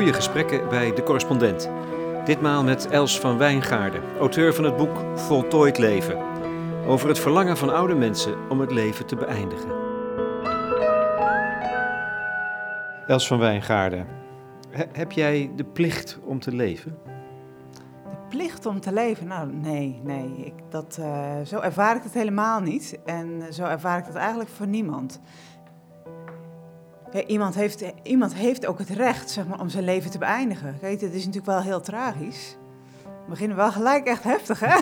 goede gesprekken bij De Correspondent. Ditmaal met Els van Wijngaarden, auteur van het boek Voltooid Leven. Over het verlangen van oude mensen om het leven te beëindigen. Els van Wijngaarden, he- heb jij de plicht om te leven? De plicht om te leven? Nou, nee, nee. Ik, dat, eh, zo ervaar ik het helemaal niet. En zo ervaar ik het eigenlijk voor niemand. Ja, iemand, heeft, iemand heeft ook het recht zeg maar, om zijn leven te beëindigen. Kijk, het is natuurlijk wel heel tragisch. We beginnen wel gelijk echt heftig, hè?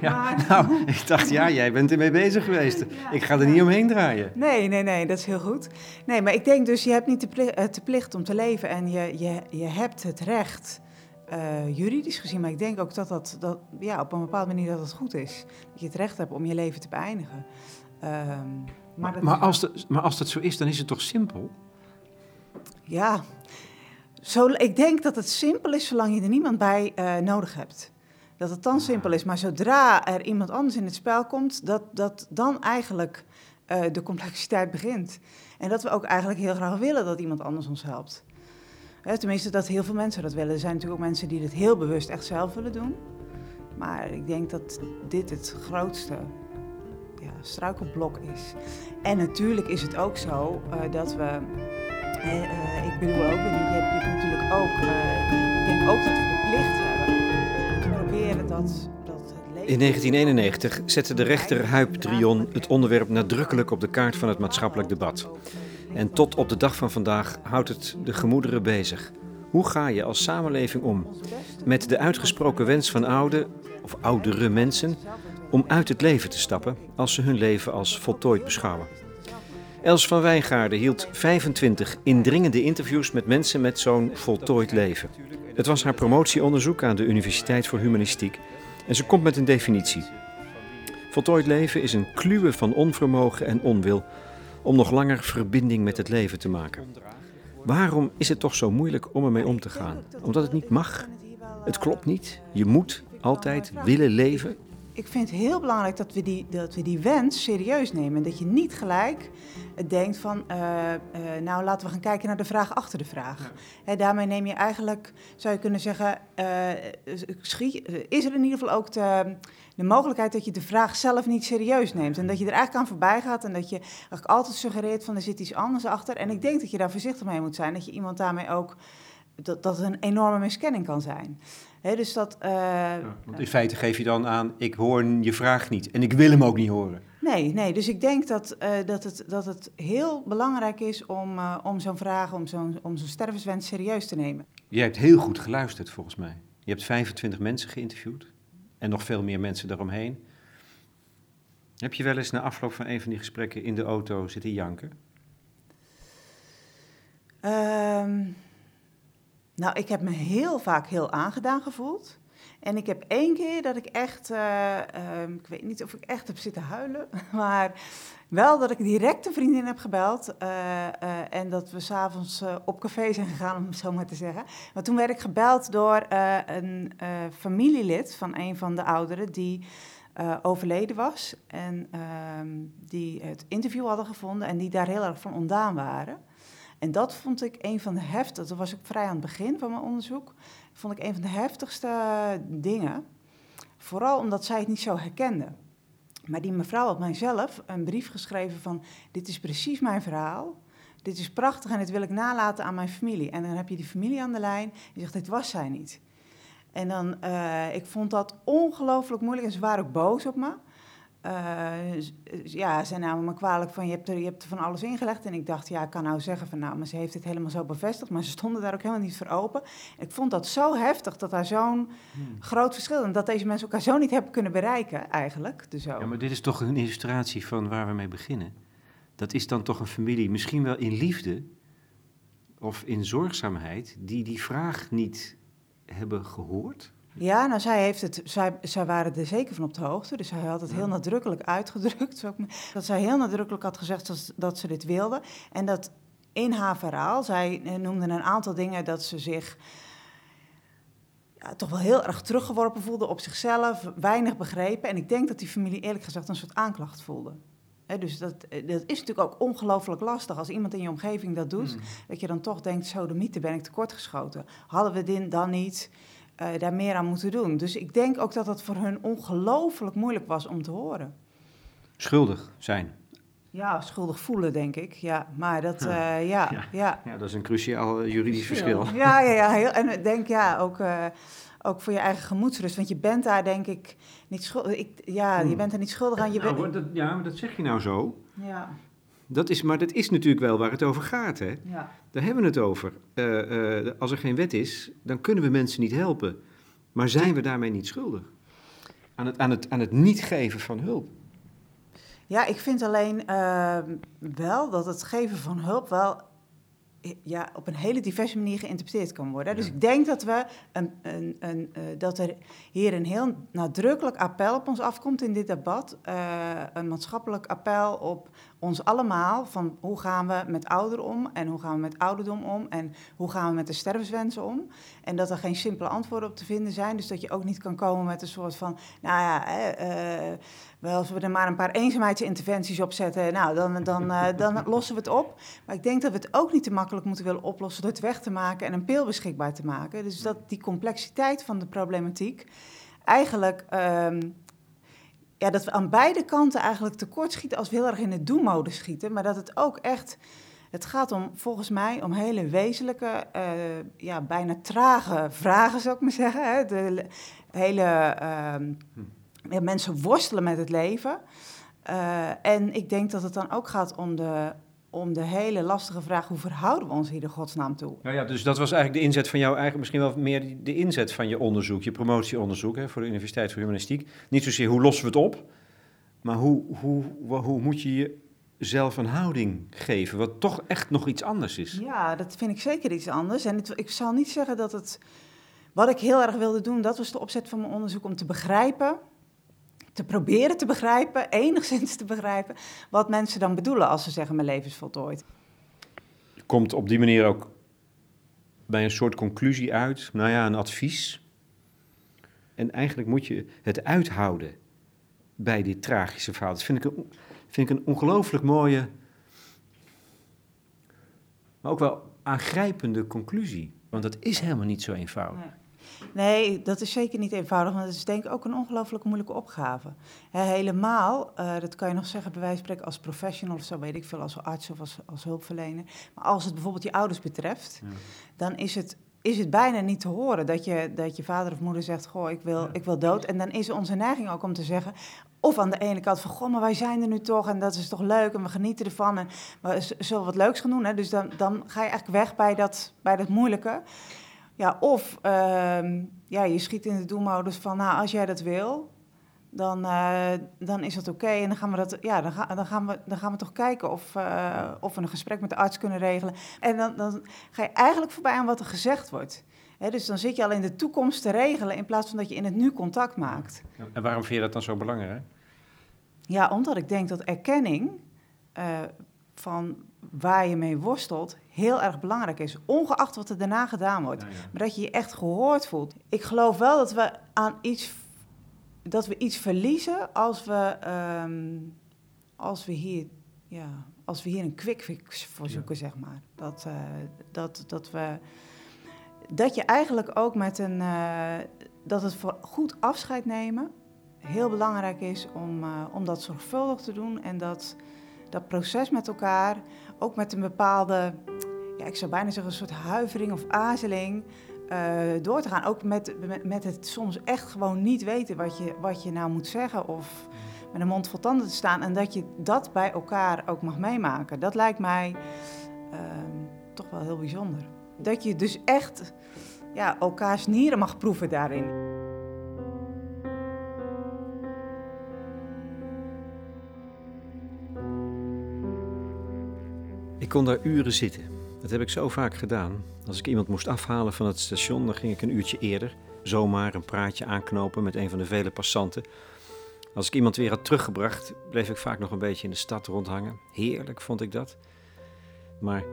Maar- nou, ik dacht, ja, jij bent ermee bezig geweest. Ik ga er niet omheen draaien. Nee, nee, nee, dat is heel goed. Nee, maar ik denk dus, je hebt niet de plicht, eh, de plicht om te leven en je, je, je hebt het recht, eh, juridisch gezien, maar ik denk ook dat dat, dat ja, op een bepaalde manier dat het goed is. Dat je het recht hebt om je leven te beëindigen. Ehm, maar dat Maar als, dat, maar als dat zo is, dan is het toch simpel? Ja, zo, ik denk dat het simpel is zolang je er niemand bij eh, nodig hebt. Dat het dan simpel is. Maar zodra er iemand anders in het spel komt, dat, dat dan eigenlijk eh, de complexiteit begint. En dat we ook eigenlijk heel graag willen dat iemand anders ons helpt. Hè, tenminste, dat heel veel mensen dat willen. Er zijn natuurlijk ook mensen die dit heel bewust echt zelf willen doen. Maar ik denk dat dit het grootste ja, struikelblok is. En natuurlijk is het ook zo eh, dat we eh, ik bedoel ook, je hebt, natuurlijk ook, eh, ik denk ook dat we de plicht hebben te proberen dat, het leven... In 1991 zette de rechter Huip Trion het onderwerp nadrukkelijk op de kaart van het maatschappelijk debat. En tot op de dag van vandaag houdt het de gemoederen bezig. Hoe ga je als samenleving om met de uitgesproken wens van oude of oudere mensen om uit het leven te stappen als ze hun leven als voltooid beschouwen? Els van Wijngaarden hield 25 indringende interviews met mensen met zo'n voltooid leven. Het was haar promotieonderzoek aan de Universiteit voor Humanistiek en ze komt met een definitie. Voltooid leven is een kluwe van onvermogen en onwil om nog langer verbinding met het leven te maken. Waarom is het toch zo moeilijk om ermee om te gaan? Omdat het niet mag? Het klopt niet? Je moet altijd willen leven? Ik vind het heel belangrijk dat we die, dat we die wens serieus nemen. En dat je niet gelijk eh, denkt van, eh, eh, nou laten we gaan kijken naar de vraag achter de vraag. Hè, daarmee neem je eigenlijk, zou je kunnen zeggen, is er in ieder geval ook de, de mogelijkheid dat je de vraag zelf niet serieus neemt. En dat je er eigenlijk aan voorbij gaat en dat je eigenlijk altijd suggereert van er zit iets anders achter. En ik denk dat je daar voorzichtig mee moet zijn, dat je iemand daarmee ook, dat, dat het een enorme miskenning kan zijn. Dus dat... eh, Want in feite geef je dan aan, ik hoor je vraag niet en ik wil hem ook niet horen. Nee, nee, dus ik denk dat, eh, dat, het, dat het heel belangrijk is om, eh, om zo'n vraag, om zo'n, om zo'n stervenswens serieus te nemen. Jij hebt heel goed geluisterd volgens mij. Je hebt 25 mensen geïnterviewd en nog veel meer mensen daaromheen. Heb je wel eens na afloop van een van die gesprekken in de auto zitten janken? Ehm, nou, ik heb me heel vaak heel aangedaan gevoeld. En ik heb één keer dat ik echt, eh, ehm, ik weet niet of ik echt heb zitten huilen, maar wel dat ik direct een vriendin heb gebeld eh, eh, en dat we s'avonds avonds op café zijn gegaan, om het zo maar te zeggen. Maar toen werd ik gebeld door een familielid van een van de ouderen die overleden was en ehm, die het interview hadden gevonden en die daar heel erg van ontdaan waren. En dat vond ik een van de heftigste, dat was ook vrij aan het begin van mijn onderzoek, vond ik een van de heftigste dingen. Vooral omdat zij het niet zo herkende. Maar die mevrouw had mijzelf een brief geschreven van, dit is precies mijn verhaal. Dit is prachtig en dit wil ik nalaten aan mijn familie. En dan heb je die familie aan de lijn je zegt, dit was zij niet. En dan, eh, ik vond dat ongelooflijk moeilijk en ze waren ook boos op me. Eh, ja, ze namen me kwalijk van, je hebt, er, je hebt er van alles ingelegd. En ik dacht, ja, ik kan nou zeggen van, nou, maar ze heeft het helemaal zo bevestigd. Maar ze stonden daar ook helemaal niet voor open. Ik vond dat zo heftig, dat daar zo'n groot verschil... en dat deze mensen elkaar zo niet hebben kunnen bereiken, eigenlijk. Dus zo. Ja, maar dit is toch een illustratie van waar we mee beginnen. Dat is dan toch een familie, misschien wel in liefde of in zorgzaamheid, die die vraag niet hebben gehoord? Ja, nou, zij, heeft het, zij, zij waren er zeker van op de hoogte. Dus zij had het heel nadrukkelijk uitgedrukt. Dat zij heel nadrukkelijk had gezegd dat, ze- dat ze dit wilde. En dat in haar verhaal, zij eh, noemde een aantal dingen dat ze zich ja, toch wel heel erg teruggeworpen voelde op zichzelf, weinig begrepen. En ik denk dat die familie eerlijk gezegd een soort aanklacht voelde. dus dat, dat is natuurlijk ook ongelooflijk lastig als iemand in je omgeving dat doet. Dat je dan toch denkt, zo de mythe ben ik tekortgeschoten. Hadden we dit dan niet uh, daar meer aan moeten doen? Dus ik denk ook dat dat voor hun ongelooflijk moeilijk was om te horen. Schuldig zijn. Ja, schuldig voelen, denk ik. Ja, maar dat, ja. Uh, ja, ja. ja. ja. dat is een cruciaal juridisch verschil. Ja, ja, ja. Heel, en ik denk, ja, ook, uh, ook voor je eigen gemoedsrust. Want je bent daar, denk ik, niet schuldig. Ik, ja, hmm. je bent er niet schuldig aan. Je nou, bent... dat, ja, maar dat zeg je nou zo. Ja. Dat is, maar dat is natuurlijk wel waar het over gaat, hè? Ja. Daar hebben we het over. Uh, als er geen wet is, dan kunnen we mensen niet helpen. Maar zijn we daarmee niet schuldig? Aan het, aan het, aan het niet geven van hulp. Ja, ik vind alleen uh, wel dat het geven van hulp wel ja, op een hele diverse manier geïnterpreteerd kan worden. Dus ik denk dat, we een, een, een, uh, dat er hier een heel nadrukkelijk appel op ons afkomt in dit debat. Uh, een maatschappelijk appel op ons allemaal van hoe gaan we met ouderen om en hoe gaan we met ouderdom om en hoe gaan we met de stervenswensen om. En dat er geen simpele antwoorden op te vinden zijn. Dus dat je ook niet kan komen met een soort van, nou ja, uh, wel als we er maar een paar eenzaamheidsinterventies op zetten, nou dan, dan, uh, dan lossen we het op. Maar ik denk dat we het ook niet te makkelijk moeten willen oplossen door het weg te maken en een pil beschikbaar te maken. Dus dat die complexiteit van de problematiek eigenlijk um, ja, dat we aan beide kanten eigenlijk tekortschieten als we heel erg in de do-mode schieten. Maar dat het ook echt, het gaat om volgens mij om hele wezenlijke, uh, ja, bijna trage vragen zou ik maar zeggen. Hè? De hele, ja, mensen worstelen met het leven. Uh, en ik denk dat het dan ook gaat om de om de hele lastige vraag hoe verhouden we ons hier de godsnaam toe. Nou ja, dus dat was eigenlijk de inzet van jou, eigenlijk misschien wel meer de inzet van je onderzoek, je promotieonderzoek hè, voor de Universiteit voor Humanistiek. Niet zozeer hoe lossen we het op, maar hoe, hoe, hoe moet je jezelf een houding geven, wat toch echt nog iets anders is. Ja, dat vind ik zeker iets anders. En het, ik zal niet zeggen dat het... Wat ik heel erg wilde doen, dat was de opzet van mijn onderzoek, om te begrijpen te proberen te begrijpen, enigszins te begrijpen, wat mensen dan bedoelen als ze zeggen mijn leven is voltooid. Komt op die manier ook bij een soort conclusie uit, nou ja, een advies. En eigenlijk moet je het uithouden bij dit tragische verhaal. Dat vind ik een, vind ik een ongelooflijk mooie, maar ook wel aangrijpende conclusie. Want dat is helemaal niet zo eenvoudig. Nee, dat is zeker niet eenvoudig, want het is denk ik ook een ongelooflijk moeilijke opgave. helemaal, uh, dat kan je nog zeggen bij wijze van spreken als professional of zo, weet ik veel, als arts of als, als hulpverlener. Maar als het bijvoorbeeld je ouders betreft, ja. dan is het is het bijna niet te horen dat je, dat je vader of moeder zegt: Goh, ik wil, ik wil dood. En dan is onze neiging ook om te zeggen: Of aan de ene kant van: Goh, maar wij zijn er nu toch en dat is toch leuk en we genieten ervan en we zullen wat leuks gaan doen. Hè? Dus dan, dan ga je eigenlijk weg bij dat, bij dat moeilijke. Ja, of uh, ja, je schiet in de doelmodus van, nou, als jij dat wil, dan, uh, dan is dat oké. En dan gaan we dat, ja, dan, ga, dan, gaan we, dan gaan we toch kijken of, uh, of we een gesprek met de arts kunnen regelen. En dan, dan ga je eigenlijk voorbij aan wat er gezegd wordt. He, dus dan zit je al in de toekomst te regelen in plaats van dat je in het nu contact maakt. En waarom vind je dat dan zo belangrijk? Ja, omdat ik denk dat erkenning uh, van waar je mee worstelt heel erg belangrijk is. Ongeacht wat er daarna gedaan wordt. Maar dat je je echt gehoord voelt. Ik geloof wel dat we aan iets, dat we iets verliezen als we, um, als we hier. Ja, als we hier een quick fix voor zoeken, zeg maar. Dat, uh, dat, dat, we, dat je eigenlijk ook met een. Uh, dat het voor goed afscheid nemen heel belangrijk is om, uh, om dat zorgvuldig te doen. En dat, dat proces met elkaar ook met een bepaalde, ja, ik zou bijna zeggen, een soort huivering of aarzeling uh, door te gaan. Ook met, met, het soms echt gewoon niet weten wat je, wat je nou moet zeggen of met een mond vol tanden te staan. En dat je dat bij elkaar ook mag meemaken. Dat lijkt mij uh, toch wel heel bijzonder. Dat je dus echt ja, elkaars nieren mag proeven daarin. Kon daar uren zitten. Dat heb ik zo vaak gedaan. Als ik iemand moest afhalen van het station, dan ging ik een uurtje eerder zomaar een praatje aanknopen met een van de vele passanten. Als ik iemand weer had teruggebracht, bleef ik vaak nog een beetje in de stad rondhangen. Heerlijk vond ik dat. Maar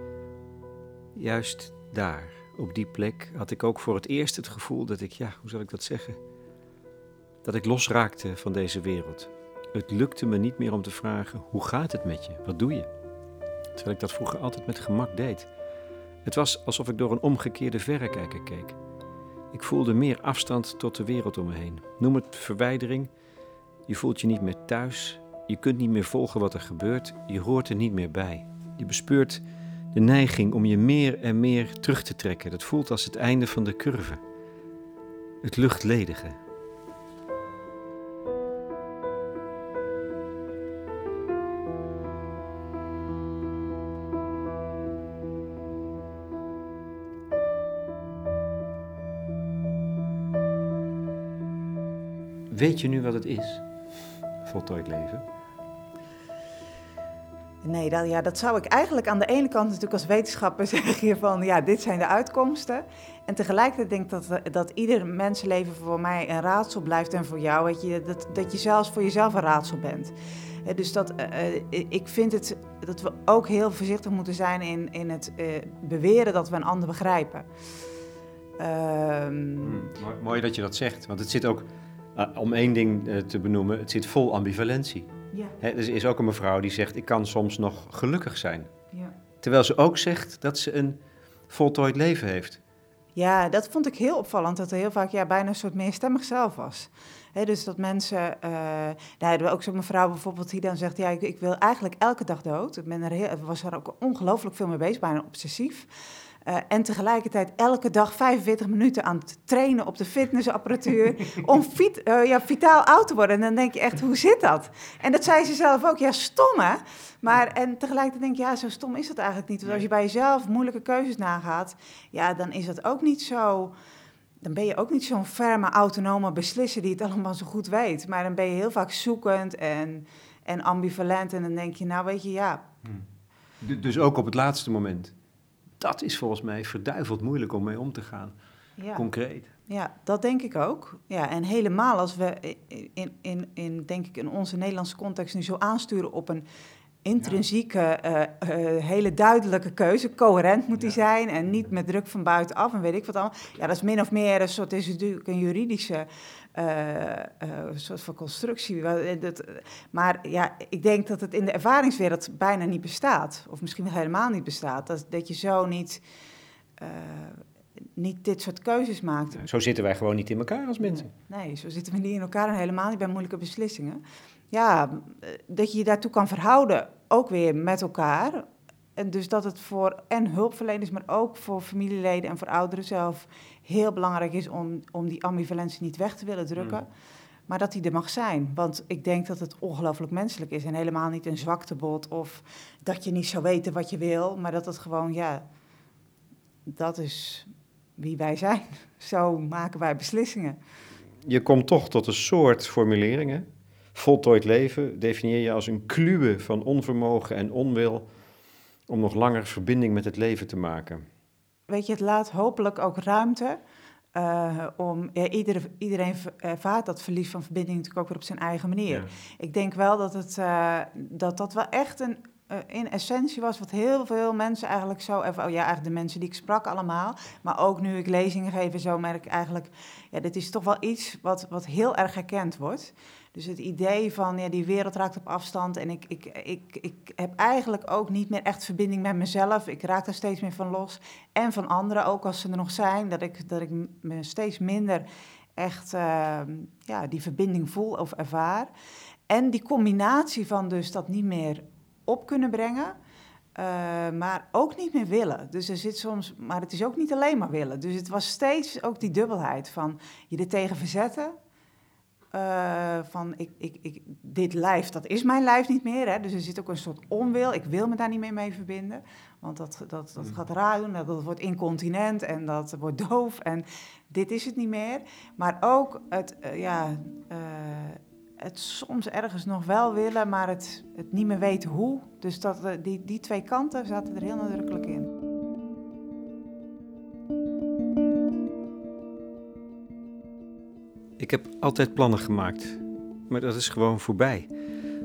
juist daar, op die plek, had ik ook voor het eerst het gevoel dat ik, ja, hoe zal ik dat zeggen? Dat ik losraakte van deze wereld. Het lukte me niet meer om te vragen: hoe gaat het met je? Wat doe je? Terwijl ik dat vroeger altijd met gemak deed. Het was alsof ik door een omgekeerde verrekijker keek. Ik voelde meer afstand tot de wereld om me heen. Noem het verwijdering. Je voelt je niet meer thuis. Je kunt niet meer volgen wat er gebeurt. Je hoort er niet meer bij. Je bespeurt de neiging om je meer en meer terug te trekken. Dat voelt als het einde van de curve. Het luchtledige. Weet je nu wat het is? Voltooid leven? Nee, dat, ja, dat zou ik eigenlijk aan de ene kant natuurlijk als wetenschapper zeggen van ja, dit zijn de uitkomsten. En tegelijkertijd denk ik dat, eh, dat ieder mensenleven voor mij een raadsel blijft en voor jou, weet je, dat, dat je zelfs voor jezelf een raadsel bent. Dus dat, uh, ik vind het, dat we ook heel voorzichtig moeten zijn in, in het uh, beweren dat we een ander begrijpen. Um, mooi, mooi dat je dat zegt, want het zit ook om één ding uh, te benoemen, het zit vol ambivalentie. Ja. He, er is ook een mevrouw die zegt, ik kan soms nog gelukkig zijn. Ja. Terwijl ze ook zegt dat ze een voltooid leven heeft. Ja, dat vond ik heel opvallend, dat er heel vaak ja, bijna een soort meerstemmig zelf was. dus dat mensen, uh, daar hebben we ook zo'n mevrouw bijvoorbeeld die dan zegt, ja, ik, ik, wil eigenlijk elke dag dood. Ik ben er heel, was er ook ongelooflijk veel mee bezig, bijna obsessief. Uh, en tegelijkertijd elke dag 45 minuten aan het trainen op de fitnessapparatuur om fit, uh, ja, vitaal oud te worden. En dan denk je echt, hoe zit dat? En dat zei ze zelf ook, ja, stom hè? Maar en tegelijkertijd denk je, ja, zo stom is dat eigenlijk niet. Want als je bij jezelf moeilijke keuzes nagaat, ja, dan is dat ook niet zo... Dan ben je ook niet zo'n ferme, autonome beslisser die het allemaal zo goed weet. Maar dan ben je heel vaak zoekend en, en ambivalent. En dan denk je, nou weet je, ja... Hm. Dus ook op het laatste moment? Dat is volgens mij verduiveld moeilijk om mee om te gaan. Ja. Concreet. Ja, dat denk ik ook. Ja, en helemaal als we in, in, in, denk ik, in onze Nederlandse context nu zo aansturen op een intrinsieke, uh, uh, hele duidelijke keuze. Coherent moet die zijn en niet met druk van buitenaf en weet ik wat allemaal. Ja, dat is min of meer een soort, is natuurlijk een juridische uh, soort van constructie. Dat, maar ja, ik denk dat het in de ervaringswereld bijna niet bestaat. Of misschien wel helemaal niet bestaat. Dat, dat je zo niet, niet dit soort keuzes maakt. Zo zitten wij gewoon niet in elkaar als mensen. Nee, zo zitten we niet in elkaar en helemaal niet bij moeilijke beslissingen. Ja, dat je je daartoe kan verhouden, ook weer met elkaar. En dus dat het voor en hulpverleners, maar ook voor familieleden en voor ouderen zelf heel belangrijk is om, om die ambivalentie niet weg te willen drukken. Mm. Maar dat die er mag zijn. Want ik denk dat het ongelooflijk menselijk is. En helemaal niet een zwaktebod of dat je niet zou weten wat je wil. Maar dat het gewoon, ja, dat is wie wij zijn. Zo maken wij beslissingen. Je komt toch tot een soort formuleringen. Voltooid leven definieer je als een kluwe van onvermogen en onwil om nog langer verbinding met het leven te maken. Weet je, het laat hopelijk ook ruimte uh, om ja, iedereen, iedereen ervaart dat verlies van verbinding natuurlijk ook weer op zijn eigen manier. Ik denk wel dat, het, uh, dat dat wel echt een, uh, in essentie was wat heel veel mensen eigenlijk zo oh ja, eigenlijk de mensen die ik sprak allemaal, maar ook nu ik lezingen geef zo merk ik eigenlijk, ja, dit is toch wel iets wat, wat heel erg herkend wordt. Dus het idee van ja, die wereld raakt op afstand en ik, ik, ik, ik heb eigenlijk ook niet meer echt verbinding met mezelf. Ik raak er steeds meer van los. En van anderen, ook als ze er nog zijn, dat ik, dat ik me steeds minder echt uh, ja, die verbinding voel of ervaar. En die combinatie van dus dat niet meer op kunnen brengen. Uh, maar ook niet meer willen. Dus er zit soms, maar het is ook niet alleen maar willen. Dus het was steeds ook die dubbelheid van je er tegen verzetten uh, van ik, ik, ik, dit lijf, dat is mijn lijf niet meer. Hè? Dus er zit ook een soort onwil. Ik wil me daar niet meer mee verbinden. Want dat, dat, dat mm. gaat raar doen. Dat, wordt incontinent en dat wordt doof. En dit is het niet meer. Maar ook het, uh, ja, het soms ergens nog wel willen, maar het, het niet meer weten hoe. Dus dat, die, die twee kanten zaten er heel nadrukkelijk in. Ik heb altijd plannen gemaakt, maar dat is gewoon voorbij.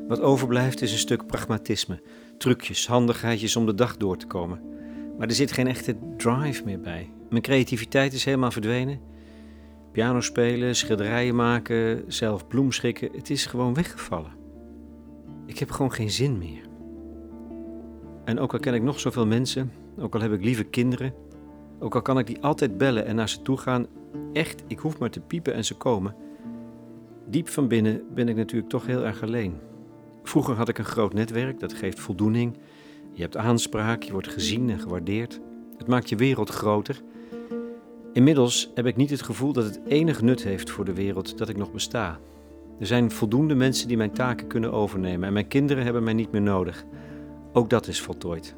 Wat overblijft is een stuk pragmatisme, trucjes, handigheidjes om de dag door te komen. Maar er zit geen echte drive meer bij. Mijn creativiteit is helemaal verdwenen. Piano spelen, schilderijen maken, zelf bloemschikken, het is gewoon weggevallen. Ik heb gewoon geen zin meer. En ook al ken ik nog zoveel mensen, ook al heb ik lieve kinderen, ook al kan ik die altijd bellen en naar ze toe gaan, echt, ik hoef maar te piepen en ze komen. Diep van binnen ben ik natuurlijk toch heel erg alleen. Vroeger had ik een groot netwerk, dat geeft voldoening. Je hebt aanspraak, je wordt gezien en gewaardeerd. Het maakt je wereld groter. Inmiddels heb ik niet het gevoel dat het enig nut heeft voor de wereld dat ik nog besta. Er zijn voldoende mensen die mijn taken kunnen overnemen en mijn kinderen hebben mij niet meer nodig. Ook dat is voltooid.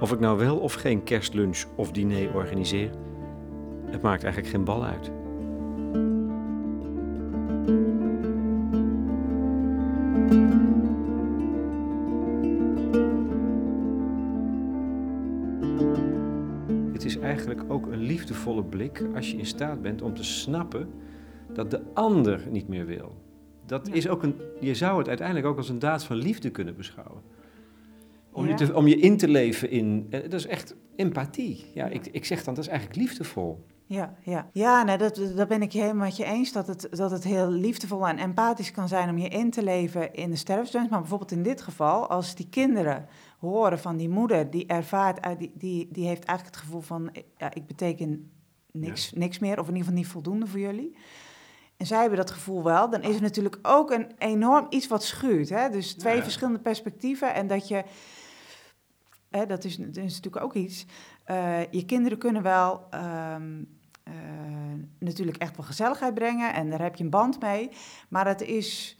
Of ik nou wel of geen kerstlunch of diner organiseer, het maakt eigenlijk geen bal uit. Ook een liefdevolle blik als je in staat bent om te snappen dat de ander niet meer wil. Dat Ja. is ook een, je zou het uiteindelijk ook als een daad van liefde kunnen beschouwen. Om, Ja. je, te, om je in te leven in. eh, Dat is echt empathie. Ja, ik, ik zeg dan, dat is eigenlijk liefdevol. Ja, ja. ja nee, dat, dat ben ik je helemaal met je eens. Dat het, dat het heel liefdevol en empathisch kan zijn om je in te leven in de sterfwens. Maar bijvoorbeeld in dit geval, als die kinderen horen van die moeder, die ervaart, die, die, die heeft eigenlijk het gevoel van, ja, ik beteken niks, niks meer, of in ieder geval niet voldoende voor jullie. En zij hebben dat gevoel wel, dan is er natuurlijk ook een enorm iets wat schuurt. Hè? Dus twee Ja. verschillende perspectieven en dat je, hè, dat, is, dat is natuurlijk ook iets. Eh, je kinderen kunnen wel ehm, eh, natuurlijk echt wel gezelligheid brengen en daar heb je een band mee. Maar het is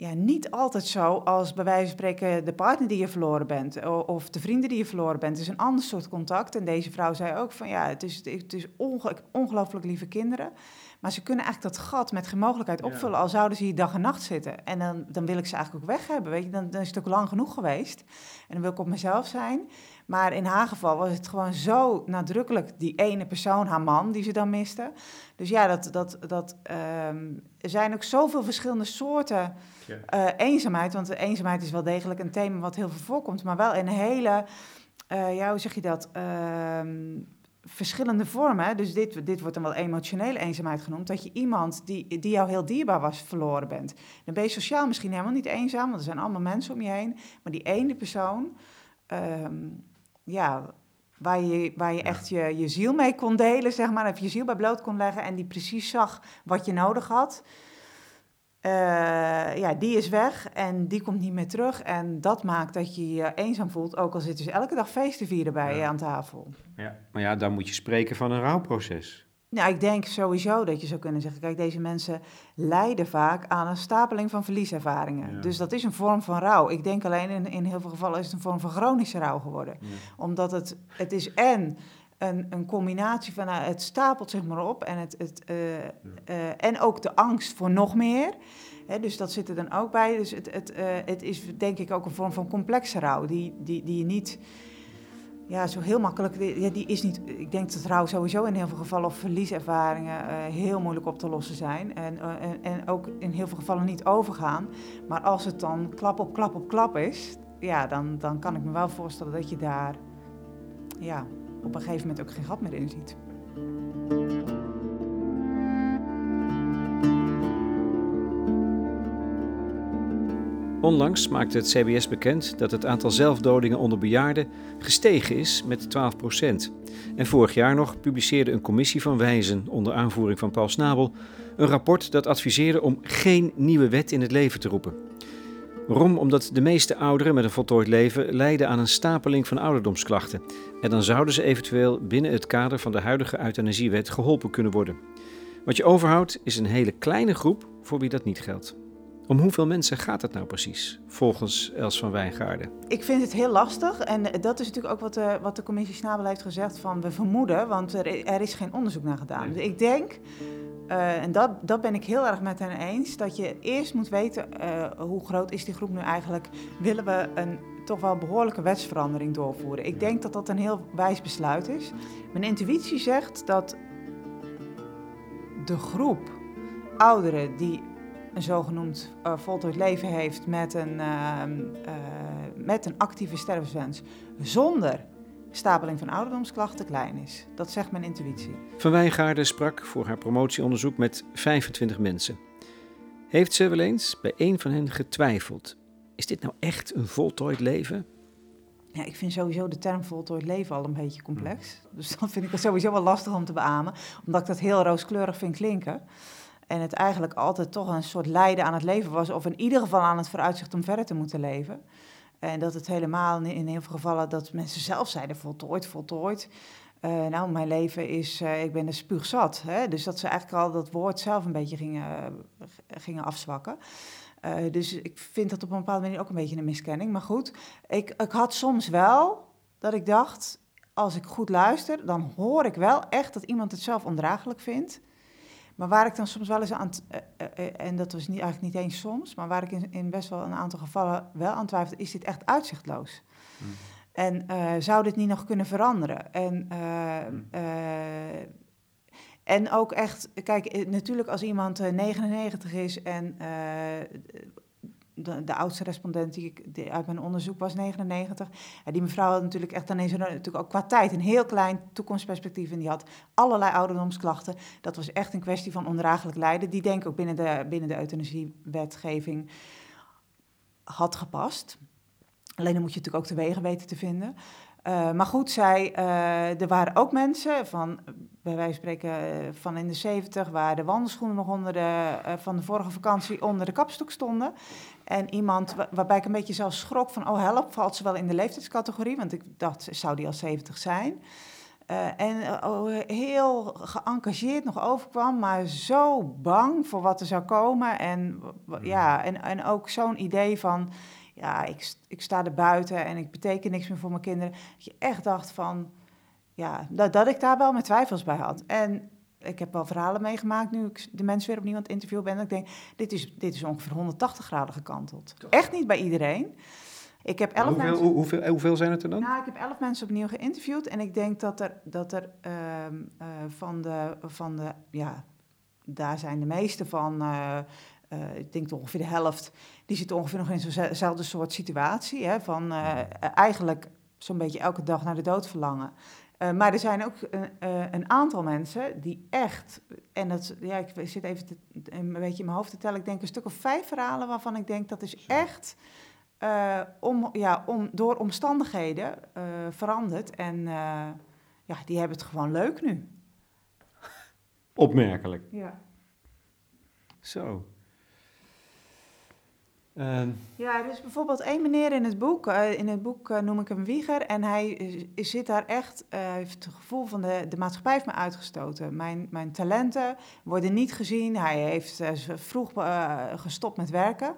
ja, niet altijd zo als bij wijze van spreken de partner die je verloren bent of de vrienden die je verloren bent. Het is een ander soort contact. En deze vrouw zei ook van ja, het is, het is onge- ongelooflijk lieve kinderen. Maar ze kunnen eigenlijk dat gat met geen mogelijkheid Ja. opvullen, al zouden ze hier dag en nacht zitten. En dan, dan wil ik ze eigenlijk ook weg hebben, weet je. Dan, dan is het ook lang genoeg geweest. En dan wil ik op mezelf zijn. Maar in haar geval was het gewoon zo nadrukkelijk die ene persoon, haar man, die ze dan miste. Dus ja, dat, dat, dat, ehm, er zijn ook zoveel verschillende soorten eh, eenzaamheid. Want eenzaamheid is wel degelijk een thema wat heel veel voorkomt. Maar wel in een hele, eh, ja, hoe zeg je dat? Ehm, verschillende vormen. Dus dit, dit wordt dan wel emotionele eenzaamheid genoemd. Dat je iemand die, die jou heel dierbaar was, verloren bent. Dan ben je sociaal misschien helemaal niet eenzaam, want er zijn allemaal mensen om je heen. Maar die ene persoon, ehm, ja, waar je, waar je Ja. echt je, je ziel mee kon delen, zeg maar. Even je ziel bij bloot kon leggen en die precies zag wat je nodig had. Eh, ja, die is weg en die komt niet meer terug. En dat maakt dat je je eenzaam voelt, ook al zitten ze elke dag feest te vieren bij Ja. je aan tafel. Ja. Maar ja, dan moet je spreken van een rouwproces. Nou, ik denk sowieso dat je zou kunnen zeggen: kijk, deze mensen lijden vaak aan een stapeling van verlieservaringen. Ja. Dus dat is een vorm van rouw. Ik denk alleen in, in heel veel gevallen is het een vorm van chronische rouw geworden. Omdat het, het is en een, een combinatie van nou, het stapelt zich maar op en, het, het, eh, eh, en ook de angst voor nog meer. Hè, dus dat zit er dan ook bij. Dus het, het, eh, het is denk ik ook een vorm van complexe rouw die, die, die je niet ja, zo heel makkelijk. die- die is niet, ik denk dat rouw sowieso in heel veel gevallen of verlieservaringen heel moeilijk op te lossen zijn. En, en, en ook in heel veel gevallen niet overgaan. Maar als het dan klap op klap op klap is, ja, dan, dan kan ik me wel voorstellen dat je daar ja, op een gegeven moment ook geen gat meer in ziet. Onlangs maakte het CBS bekend dat het aantal zelfdodingen onder bejaarden gestegen is met 12%. En vorig jaar nog publiceerde een commissie van wijzen onder aanvoering van Paul Snabel een rapport dat adviseerde om geen nieuwe wet in het leven te roepen. Waarom? Omdat de meeste ouderen met een voltooid leven lijden aan een stapeling van ouderdomsklachten. En dan zouden ze eventueel binnen het kader van de huidige euthanasiewet geholpen kunnen worden. Wat je overhoudt is een hele kleine groep voor wie dat niet geldt. Om hoeveel mensen gaat het nou precies, volgens Els van Wijngaarden? Ik vind het heel lastig en dat is natuurlijk ook wat de, wat de commissie Snabel heeft gezegd van we vermoeden, want er, er is geen onderzoek naar gedaan. Dus ik denk, eh, en dat, dat ben ik heel erg met hen eens, dat je eerst moet weten eh, hoe groot is die groep nu eigenlijk. Willen we een toch wel behoorlijke wetsverandering doorvoeren? Ik denk dat dat een heel wijs besluit is. Mijn intuïtie zegt dat de groep ouderen die een zogenoemd eh, voltooid leven heeft met een, ehm, eh, met een actieve stervenswens zonder stapeling van ouderdomsklachten klein is. Dat zegt mijn intuïtie. Van Wijngaarden sprak voor haar promotieonderzoek met 25 mensen. Heeft ze wel eens bij een van hen getwijfeld? Is dit nou echt een voltooid leven? Ja, ik vind sowieso de term voltooid leven al een beetje complex. Dus dan vind ik het sowieso wel lastig om te beamen, omdat ik dat heel rooskleurig vind klinken. En het eigenlijk altijd toch een soort lijden aan het leven was, of in ieder geval aan het vooruitzicht om verder te moeten leven. En dat het helemaal in heel veel gevallen dat mensen zelf zeiden voltooid, voltooid. Uh, nou, mijn leven is, uh, ik ben er spuugzat. Hè? Dus dat ze eigenlijk al dat woord zelf een beetje gingen, gingen afzwakken. Dus ik vind dat op een bepaalde manier ook een beetje een miskenning. Maar goed, ik, ik had soms wel dat ik dacht, als ik goed luister, dan hoor ik wel echt dat iemand het zelf ondraaglijk vindt. Maar waar ik dan soms wel eens aan, en dat was niet, eigenlijk niet eens soms, maar waar ik in, in best wel een aantal gevallen wel aan twijfel, is dit echt uitzichtloos. Mm. En uh, zou dit niet nog kunnen veranderen? En, uh, uh, en ook echt, kijk, natuurlijk als iemand 99 is en de, de, oudste respondent die, ik, uit mijn onderzoek was 99. En die mevrouw had natuurlijk echt, er natuurlijk ook qua tijd een heel klein toekomstperspectief. En die had allerlei ouderdomsklachten. Dat was echt een kwestie van ondraaglijk lijden. Die denk ik ook binnen de, binnen de euthanasiewetgeving had gepast. Alleen dan moet je natuurlijk ook de wegen weten te vinden. Uh, maar goed, zij, uh, er waren ook mensen van, bij wijze van spreken, uh, van in de zeventig, waar de wandelschoenen nog onder de, van de vorige vakantie onder de kapstok stonden. En iemand waarbij ik een beetje zelf schrok van, oh help, valt ze wel in de leeftijdscategorie? Want ik dacht, zou die al 70 zijn? en oh, heel geëngageerd nog overkwam, maar zo bang voor wat er zou komen. En, ja, en, en ook zo'n idee van ja, ik, ik sta er buiten en ik beteken niks meer voor mijn kinderen. Dat je echt dacht van, ja, dat, dat ik daar wel mijn twijfels bij had. En ik heb wel verhalen meegemaakt nu ik de mensen weer opnieuw aan het interview ben. Dat ik denk, dit is, dit is ongeveer 180 graden gekanteld. Echt niet bij iedereen. Ik heb elf hoeveel, mensen... hoeveel, hoeveel zijn het er dan? Nou, ik heb elf mensen opnieuw geïnterviewd. En ik denk dat er, dat er uh, uh, van, de, van de... Ja, daar zijn de meeste van... Uh, ik denk ongeveer de helft, die zit ongeveer nog in zo'nzelfde soort situatie. Hè, van uh, eigenlijk zo'n beetje elke dag naar de dood verlangen. Uh, maar er zijn ook een aantal mensen die echt, en dat, ja, ik zit even te, een beetje in mijn hoofd te tellen, ik denk een stuk of vijf verhalen waarvan ik denk dat is echt om, ja, om, door omstandigheden veranderd. En ja, die hebben het gewoon leuk nu. Opmerkelijk. Ja. Zo. Uh. Ja, er is bijvoorbeeld één meneer in het boek. Uh, in het boek uh, noem ik hem Wieger. En hij zit daar echt, uh, heeft het gevoel van de, maatschappij heeft me uitgestoten. Mijn, mijn talenten worden niet gezien. Hij heeft vroeg gestopt met werken.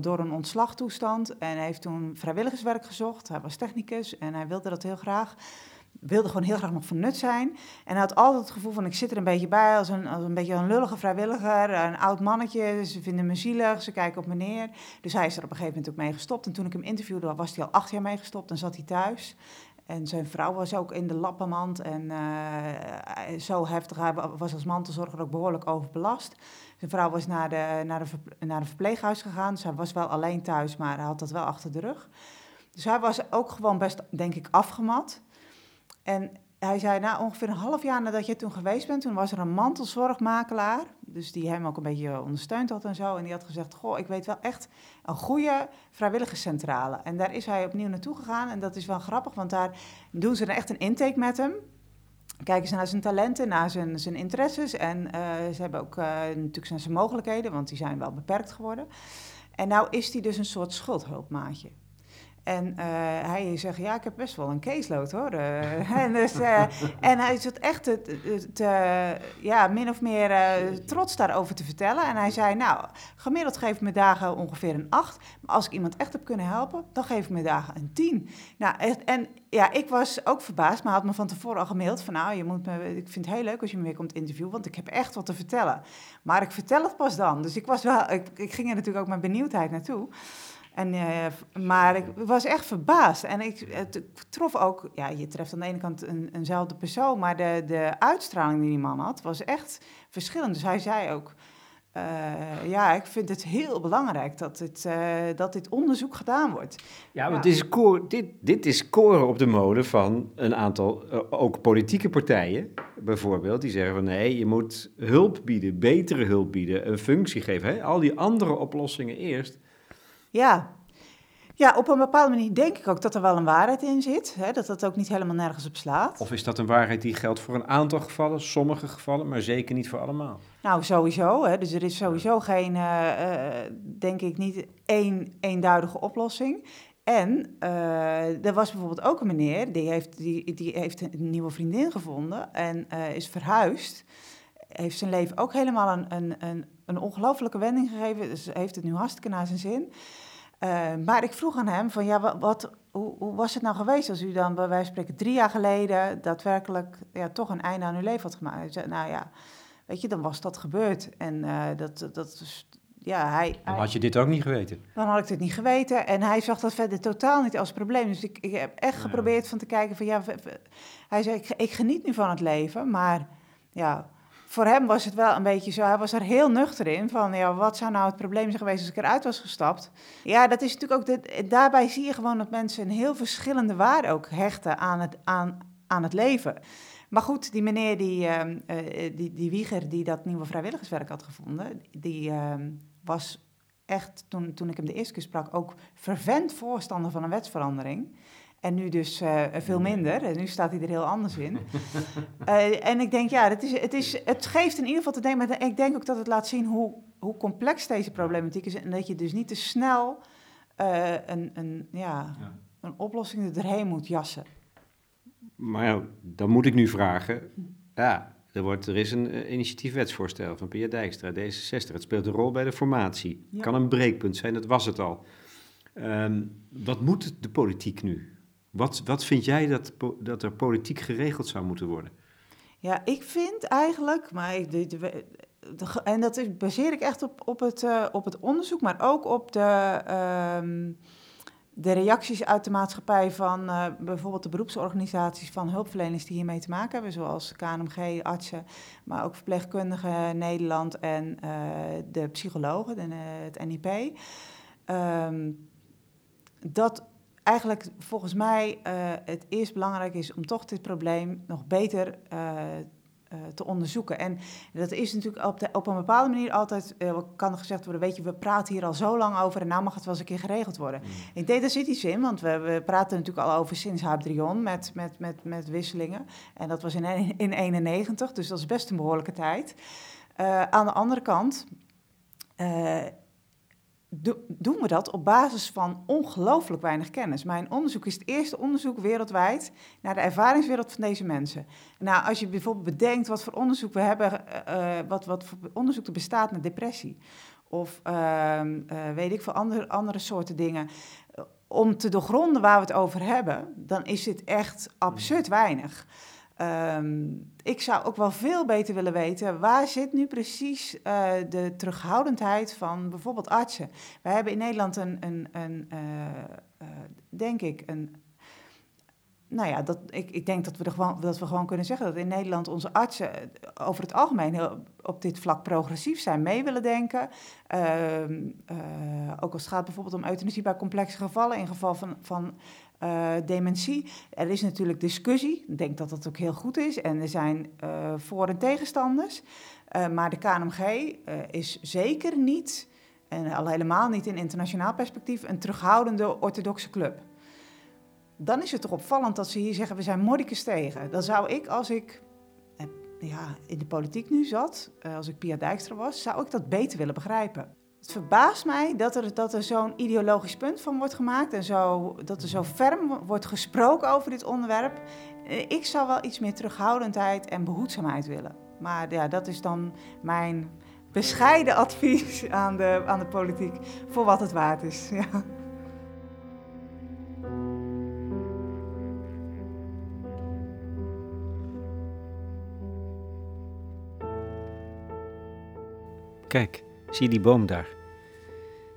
door een ontslagtoestand. En heeft toen vrijwilligerswerk gezocht. Hij was technicus en hij wilde dat heel graag wilde gewoon heel graag nog van nut zijn. En had altijd het gevoel van, ik zit er een beetje bij als een, als een beetje een lullige vrijwilliger. Een oud mannetje, ze vinden me zielig, ze kijken op me neer. Dus hij is er op een gegeven moment ook mee gestopt. En toen ik hem interviewde, was hij al acht jaar mee gestopt en zat hij thuis. En zijn vrouw was ook in de lappenmand en uh, zo heftig. Hij was als mantelzorger ook behoorlijk overbelast. Zijn vrouw was naar de, naar, de, naar de verpleeghuis gegaan. Dus hij was wel alleen thuis, maar hij had dat wel achter de rug. Dus hij was ook gewoon best, denk ik, afgemat. En hij zei, nou, ongeveer een half jaar nadat je toen geweest bent, toen was er een mantelzorgmakelaar, dus die hem ook een beetje ondersteund had en zo. En die had gezegd, goh, ik weet wel echt een goede vrijwilligerscentrale. En daar is hij opnieuw naartoe gegaan en dat is wel grappig, want daar doen ze dan echt een intake met hem. Kijken ze naar zijn talenten, naar zijn, zijn interesses en uh, ze hebben ook uh, natuurlijk zijn, zijn mogelijkheden, want die zijn wel beperkt geworden. En nou is hij dus een soort schuldhulpmaatje. En uh, hij zegt, ja, ik heb best wel een caseload hoor. Uh, en, dus, uh, en hij zat echt ja, min of meer trots daarover te vertellen. En hij zei, nou, gemiddeld geef ik me dagen ongeveer een 8. Maar als ik iemand echt heb kunnen helpen, dan geef ik me dagen een 10. Nou, en ja, ik was ook verbaasd, maar had me van tevoren al gemaild van, nou, je moet ik vind het heel leuk als je me weer komt interviewen, want ik heb echt wat te vertellen. Maar ik vertel het pas dan. Dus ik was wel, ik, ik ging er natuurlijk ook met benieuwdheid naartoe. En, uh, maar ik was echt verbaasd. En ik, het, trof ook, ja, je treft aan de ene kant een, eenzelfde persoon, maar de, de uitstraling die die man had, was echt verschillend. Dus hij zei ook, eh, ja, ik vind het heel belangrijk dat dit, eh, dat dit onderzoek gedaan wordt. Ja, want Dit, is koor, dit, dit is koren op de molen van een aantal, eh, ook politieke partijen bijvoorbeeld, die zeggen van nee, je moet hulp bieden, betere hulp bieden, een functie geven. Hè? Al die andere oplossingen eerst. Ja, ja, op een bepaalde manier denk ik ook dat er wel een waarheid in zit. Hè, dat dat ook niet helemaal nergens op slaat. Of is dat een waarheid die geldt voor een aantal gevallen, sommige gevallen, maar zeker niet voor allemaal? Nou, sowieso. Hè. Dus er is sowieso geen, uh, denk ik, niet één eenduidige oplossing. En uh, er was bijvoorbeeld ook een meneer, die heeft, die, die heeft een nieuwe vriendin gevonden en is verhuisd. Heeft zijn leven ook helemaal een, een, een, een ongelofelijke wending gegeven. Dus heeft het nu hartstikke naar zijn zin. Uh, maar ik vroeg aan hem van ja, wat, hoe, hoe, was het nou geweest als u dan bij wijze van spreken drie jaar geleden daadwerkelijk ja, toch een einde aan uw leven had gemaakt? Hij zei, nou ja, weet je, dan was dat gebeurd. En uh, dat, dat ja, hij... Dan had je dit ook niet geweten. Dan had ik dit niet geweten. En hij zag dat verder totaal niet als probleem. Dus ik, ik heb echt geprobeerd van te kijken van ja, hij zei, ik, ik geniet nu van het leven, maar ja, voor hem was het wel een beetje zo. Hij was er heel nuchter in. Van ja, wat zou nou het probleem zijn geweest als ik eruit was gestapt? Ja, dat is natuurlijk ook. De, daarbij zie je gewoon dat mensen een heel verschillende waarde ook hechten aan het, aan, aan het leven. Maar goed, die meneer, die, uh, die, die Wieger, die dat nieuwe vrijwilligerswerk had gevonden, die uh, was echt, toen, toen ik hem de eerste keer sprak, ook fervent voorstander van een wetsverandering. En nu dus uh, veel minder. En nu staat hij er heel anders in. uh, en ik denk, ja, het, is, het, is, het geeft in ieder geval te denken. Maar ik denk ook dat het laat zien hoe, hoe complex deze problematiek is. En dat je dus niet te snel uh, een, een, ja, ja, een oplossing er doorheen moet jassen. Maar ja, dan moet ik nu vragen. Ja, er, wordt, er is een initiatiefwetsvoorstel van Pia Dijkstra, D66. Het speelt een rol bij de formatie. Ja. Kan een breekpunt zijn, dat was het al. Um, wat moet de politiek nu? Wat, wat vind jij dat, dat er politiek geregeld zou moeten worden? Ja, ik vind eigenlijk, maar ik, en dat is, baseer ik echt op, op, het, uh, op het onderzoek, maar ook op de, um, de reacties uit de maatschappij van uh, bijvoorbeeld de beroepsorganisaties van hulpverleners die hiermee te maken hebben, zoals KNMG, artsen, maar ook verpleegkundigen Nederland en uh, de psychologen, het NIP. Um, dat eigenlijk volgens mij uh, het eerst belangrijk is om toch dit probleem nog beter uh, uh, te onderzoeken. En dat is natuurlijk op, de, op een bepaalde manier altijd, kan er gezegd worden, weet je, we praten hier al zo lang over en nou mag het wel eens een keer geregeld worden. Mm. Ik daar zit iets in, want we, we praten natuurlijk al over sinds Hadrion met, met, met, met wisselingen. En dat was in 1991, dus dat is best een behoorlijke tijd. aan de andere kant doen we dat op basis van ongelooflijk weinig kennis. Mijn onderzoek is het eerste onderzoek wereldwijd naar de ervaringswereld van deze mensen. Nou, als je bijvoorbeeld bedenkt wat voor onderzoek we hebben, uh, wat, wat voor onderzoek er bestaat naar depressie. Of uh, uh, weet ik veel andere, andere soorten dingen. Om te doorgronden waar we het over hebben, dan is dit echt absurd weinig. Um, ik zou ook wel veel beter willen weten waar zit nu precies uh, de terughoudendheid van bijvoorbeeld artsen. We hebben in Nederland een, een, een uh, uh, denk ik, een. Nou ja, dat, ik, ik denk dat we, gewoon, dat we gewoon kunnen zeggen dat in Nederland onze artsen over het algemeen heel, op dit vlak progressief zijn, mee willen denken. Ehm, ook als het gaat bijvoorbeeld om euthanasie bij complexe gevallen, in geval van, van uh, dementie. Er is natuurlijk discussie. Ik denk dat dat ook heel goed is. En er zijn uh, voor- en tegenstanders. Uh, maar de KNMG is zeker niet, en al helemaal niet in internationaal perspectief, een terughoudende orthodoxe club. Dan is het toch opvallend dat ze hier zeggen: we zijn mordicus tegen. Dan zou ik, als ik ja, in de politiek nu zat, als ik Pia Dijkstra was, zou ik dat beter willen begrijpen. Het verbaast mij dat er, dat er zo'n ideologisch punt van wordt gemaakt en zo, dat er zo ferm wordt gesproken over dit onderwerp. Eh, ik zou wel iets meer terughoudendheid en behoedzaamheid willen. Maar ja, dat is dan mijn bescheiden advies aan de, aan de politiek voor wat het waard is. Ja. Kijk, zie die boom daar?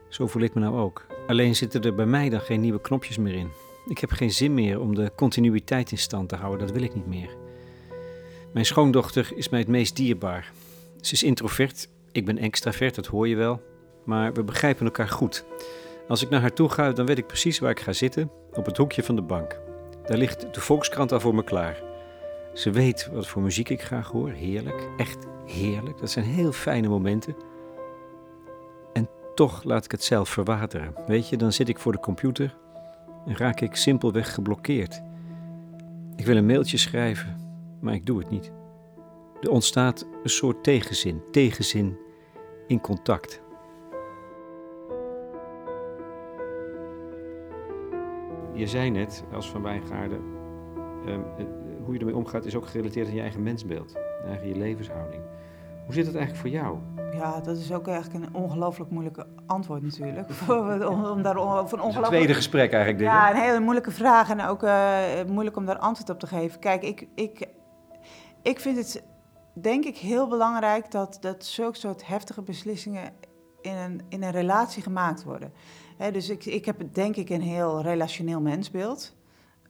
Zo voel ik me nou ook. Alleen zitten er bij mij dan geen nieuwe knopjes meer in. Ik heb geen zin meer om de continuïteit in stand te houden, dat wil ik niet meer. Mijn schoondochter is mij het meest dierbaar. Ze is introvert Ik ben extravert, dat hoor je wel, maar we begrijpen elkaar goed. Als ik naar haar toe ga, dan weet ik precies waar ik ga zitten, op het hoekje van de bank. Daar ligt de Volkskrant al voor me klaar. Ze weet wat voor muziek ik graag hoor, heerlijk, echt heerlijk. Dat zijn heel fijne momenten. Toch laat ik het zelf verwateren. Weet je, dan zit ik voor de computer en raak ik simpelweg geblokkeerd. Ik wil een mailtje schrijven, maar ik doe het niet. Er ontstaat een soort tegenzin, tegenzin in contact. Je zei net, als van Wijngaarden, um, hoe je ermee omgaat is ook gerelateerd aan je eigen mensbeeld, eigen je levenshouding. Hoe zit het eigenlijk voor jou? Ja, dat is ook eigenlijk een ongelooflijk moeilijke antwoord natuurlijk. om, om daar van ongelooflijk... tweede gesprek eigenlijk. Dit, ja, een hele moeilijke vraag en ook uh, moeilijk om daar antwoord op te geven. Kijk, ik, ik, ik vind het denk ik heel belangrijk dat, dat zulke soort heftige beslissingen in een, in een relatie gemaakt worden. dus ik, ik heb denk ik een heel relationeel mensbeeld.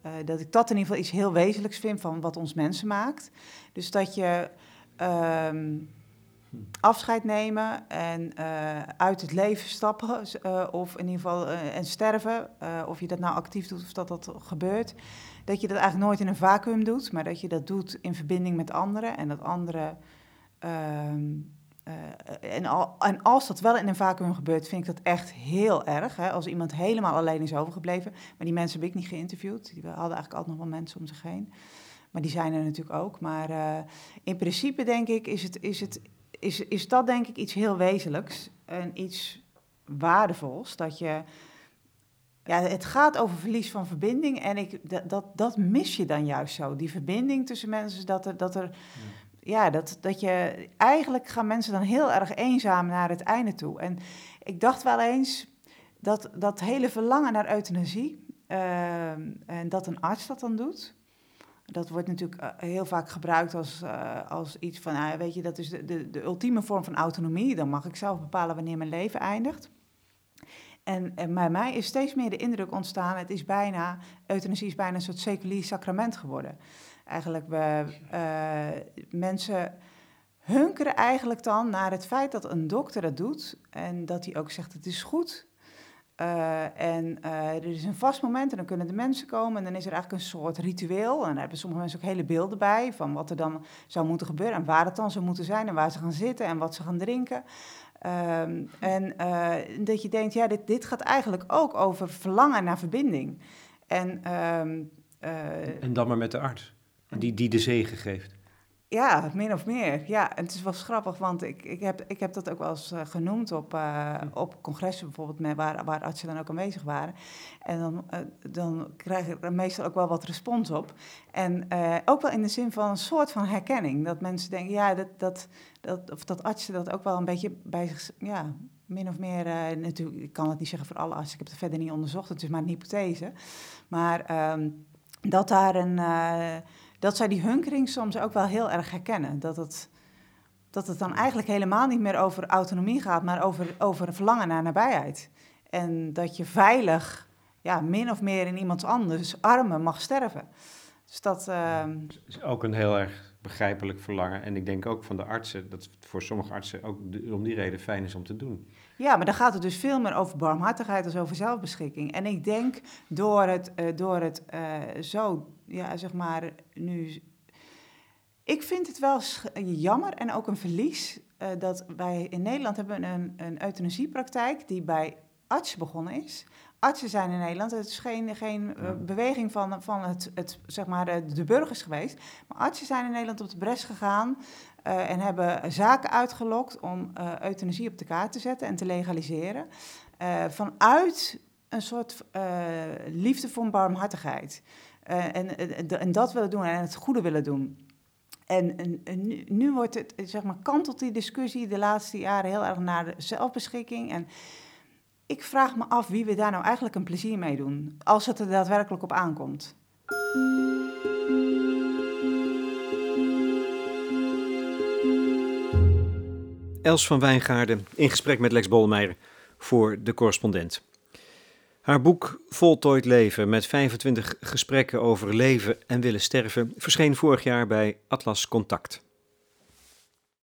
Uh, dat ik dat in ieder geval iets heel wezenlijks vind van wat ons mensen maakt. Dus dat je uh, afscheid nemen en uh, uit het leven stappen, uh, of in ieder geval en sterven, of je dat nou actief doet of dat dat gebeurt, dat je dat eigenlijk nooit in een vacuüm doet, maar dat je dat doet in verbinding met anderen en dat anderen. Ehm, en, al, en, als dat wel in een vacuüm gebeurt, vind ik dat echt heel erg. Hè? Als iemand helemaal alleen is overgebleven. Maar die mensen heb ik niet geïnterviewd. Die hadden eigenlijk altijd nog wel mensen om zich heen. Maar die zijn er natuurlijk ook. Maar in principe denk ik, is, het, is, het, is, is dat denk ik iets heel wezenlijks. En iets waardevols. Dat je... Ja, het gaat over verlies van verbinding. En ik, dat, dat, dat mis je dan juist zo. Die verbinding tussen mensen. Dat er... Dat er ja ja, dat, dat je eigenlijk gaan mensen dan heel erg eenzaam naar het einde toe. En ik dacht wel eens dat dat hele verlangen naar euthanasie, uh, en dat een arts dat dan doet. Dat wordt natuurlijk eh, heel vaak gebruikt als, uh, als iets van, uh, weet je, dat is de, de, de ultieme vorm van autonomie. Dan mag ik zelf bepalen wanneer mijn leven eindigt. En, en bij mij is steeds meer de indruk ontstaan, het is bijna, euthanasie is bijna een soort seculier sacrament geworden eigenlijk we, uh, mensen hunkeren eigenlijk dan naar het feit dat een dokter het doet en dat hij ook zegt het is goed. Uh, en uh, er is een vast moment en dan kunnen de mensen komen en dan is er eigenlijk een soort ritueel. En daar hebben sommige mensen ook hele beelden bij van wat er dan zou moeten gebeuren en waar het dan zou moeten zijn en waar ze gaan zitten en wat ze gaan drinken. Um, en uh, dat je denkt, ja, dit, dit gaat eigenlijk ook over verlangen naar verbinding. En, um, en dan maar met de arts die, die de zegen geeft. Ja, min of meer. Ja, en het is wel grappig, want ik, ik, heb, ik heb dat ook wel eens uh, genoemd op, uh, op congressen bijvoorbeeld, met, waar, waar artsen dan ook aanwezig waren. En dan, uh, dan krijg ik er meestal ook wel wat respons op. En ook wel in de zin van een soort van herkenning. Dat mensen denken, ja, dat, dat, dat, of dat artsen dat ook wel een beetje bij zich, ja, min of meer, natuurlijk, ik kan het niet zeggen voor alle artsen, ik heb het verder niet onderzocht, het is maar een hypothese. Maar um, dat daar een dat zij die hunkering soms ook wel heel erg herkennen. Dat het, dat het dan eigenlijk helemaal niet meer over autonomie gaat, maar over, over verlangen naar nabijheid. En dat je veilig, ja, min of meer in iemands anders armen mag sterven. Dus dat... Uh... is ook een heel erg begrijpelijk verlangen. En ik denk ook van de artsen, dat voor sommige artsen ook om die reden fijn is om te doen. Ja, maar dan gaat het dus veel meer over barmhartigheid als over zelfbeschikking. En ik denk door het, uh, door het uh, zo ja, zeg maar, nu. Ik vind het wel jammer en ook een verlies uh, dat wij in Nederland hebben een, een euthanasiepraktijk die bij artsen begonnen is. Artsen zijn in Nederland, het is geen, geen beweging van, van het, het, zeg maar, de, de, burgers geweest. Maar artsen zijn in Nederland op de bres gegaan uh, en hebben zaken uitgelokt om uh, euthanasie op de kaart te zetten en te legaliseren. vanuit een soort liefde voor barmhartigheid. En, en, dat willen doen en het goede willen doen. En, en nu, nu, wordt het, zeg maar, kantelt die discussie de laatste jaren heel erg naar de zelfbeschikking. En ik vraag me af wie we daar nou eigenlijk een plezier mee doen, als het er daadwerkelijk op aankomt. Els van Wijngaarden in gesprek met Lex Bolmeijer voor de correspondent. Haar boek Voltooid Leven met 25 gesprekken over leven en willen sterven verscheen vorig jaar bij Atlas Contact.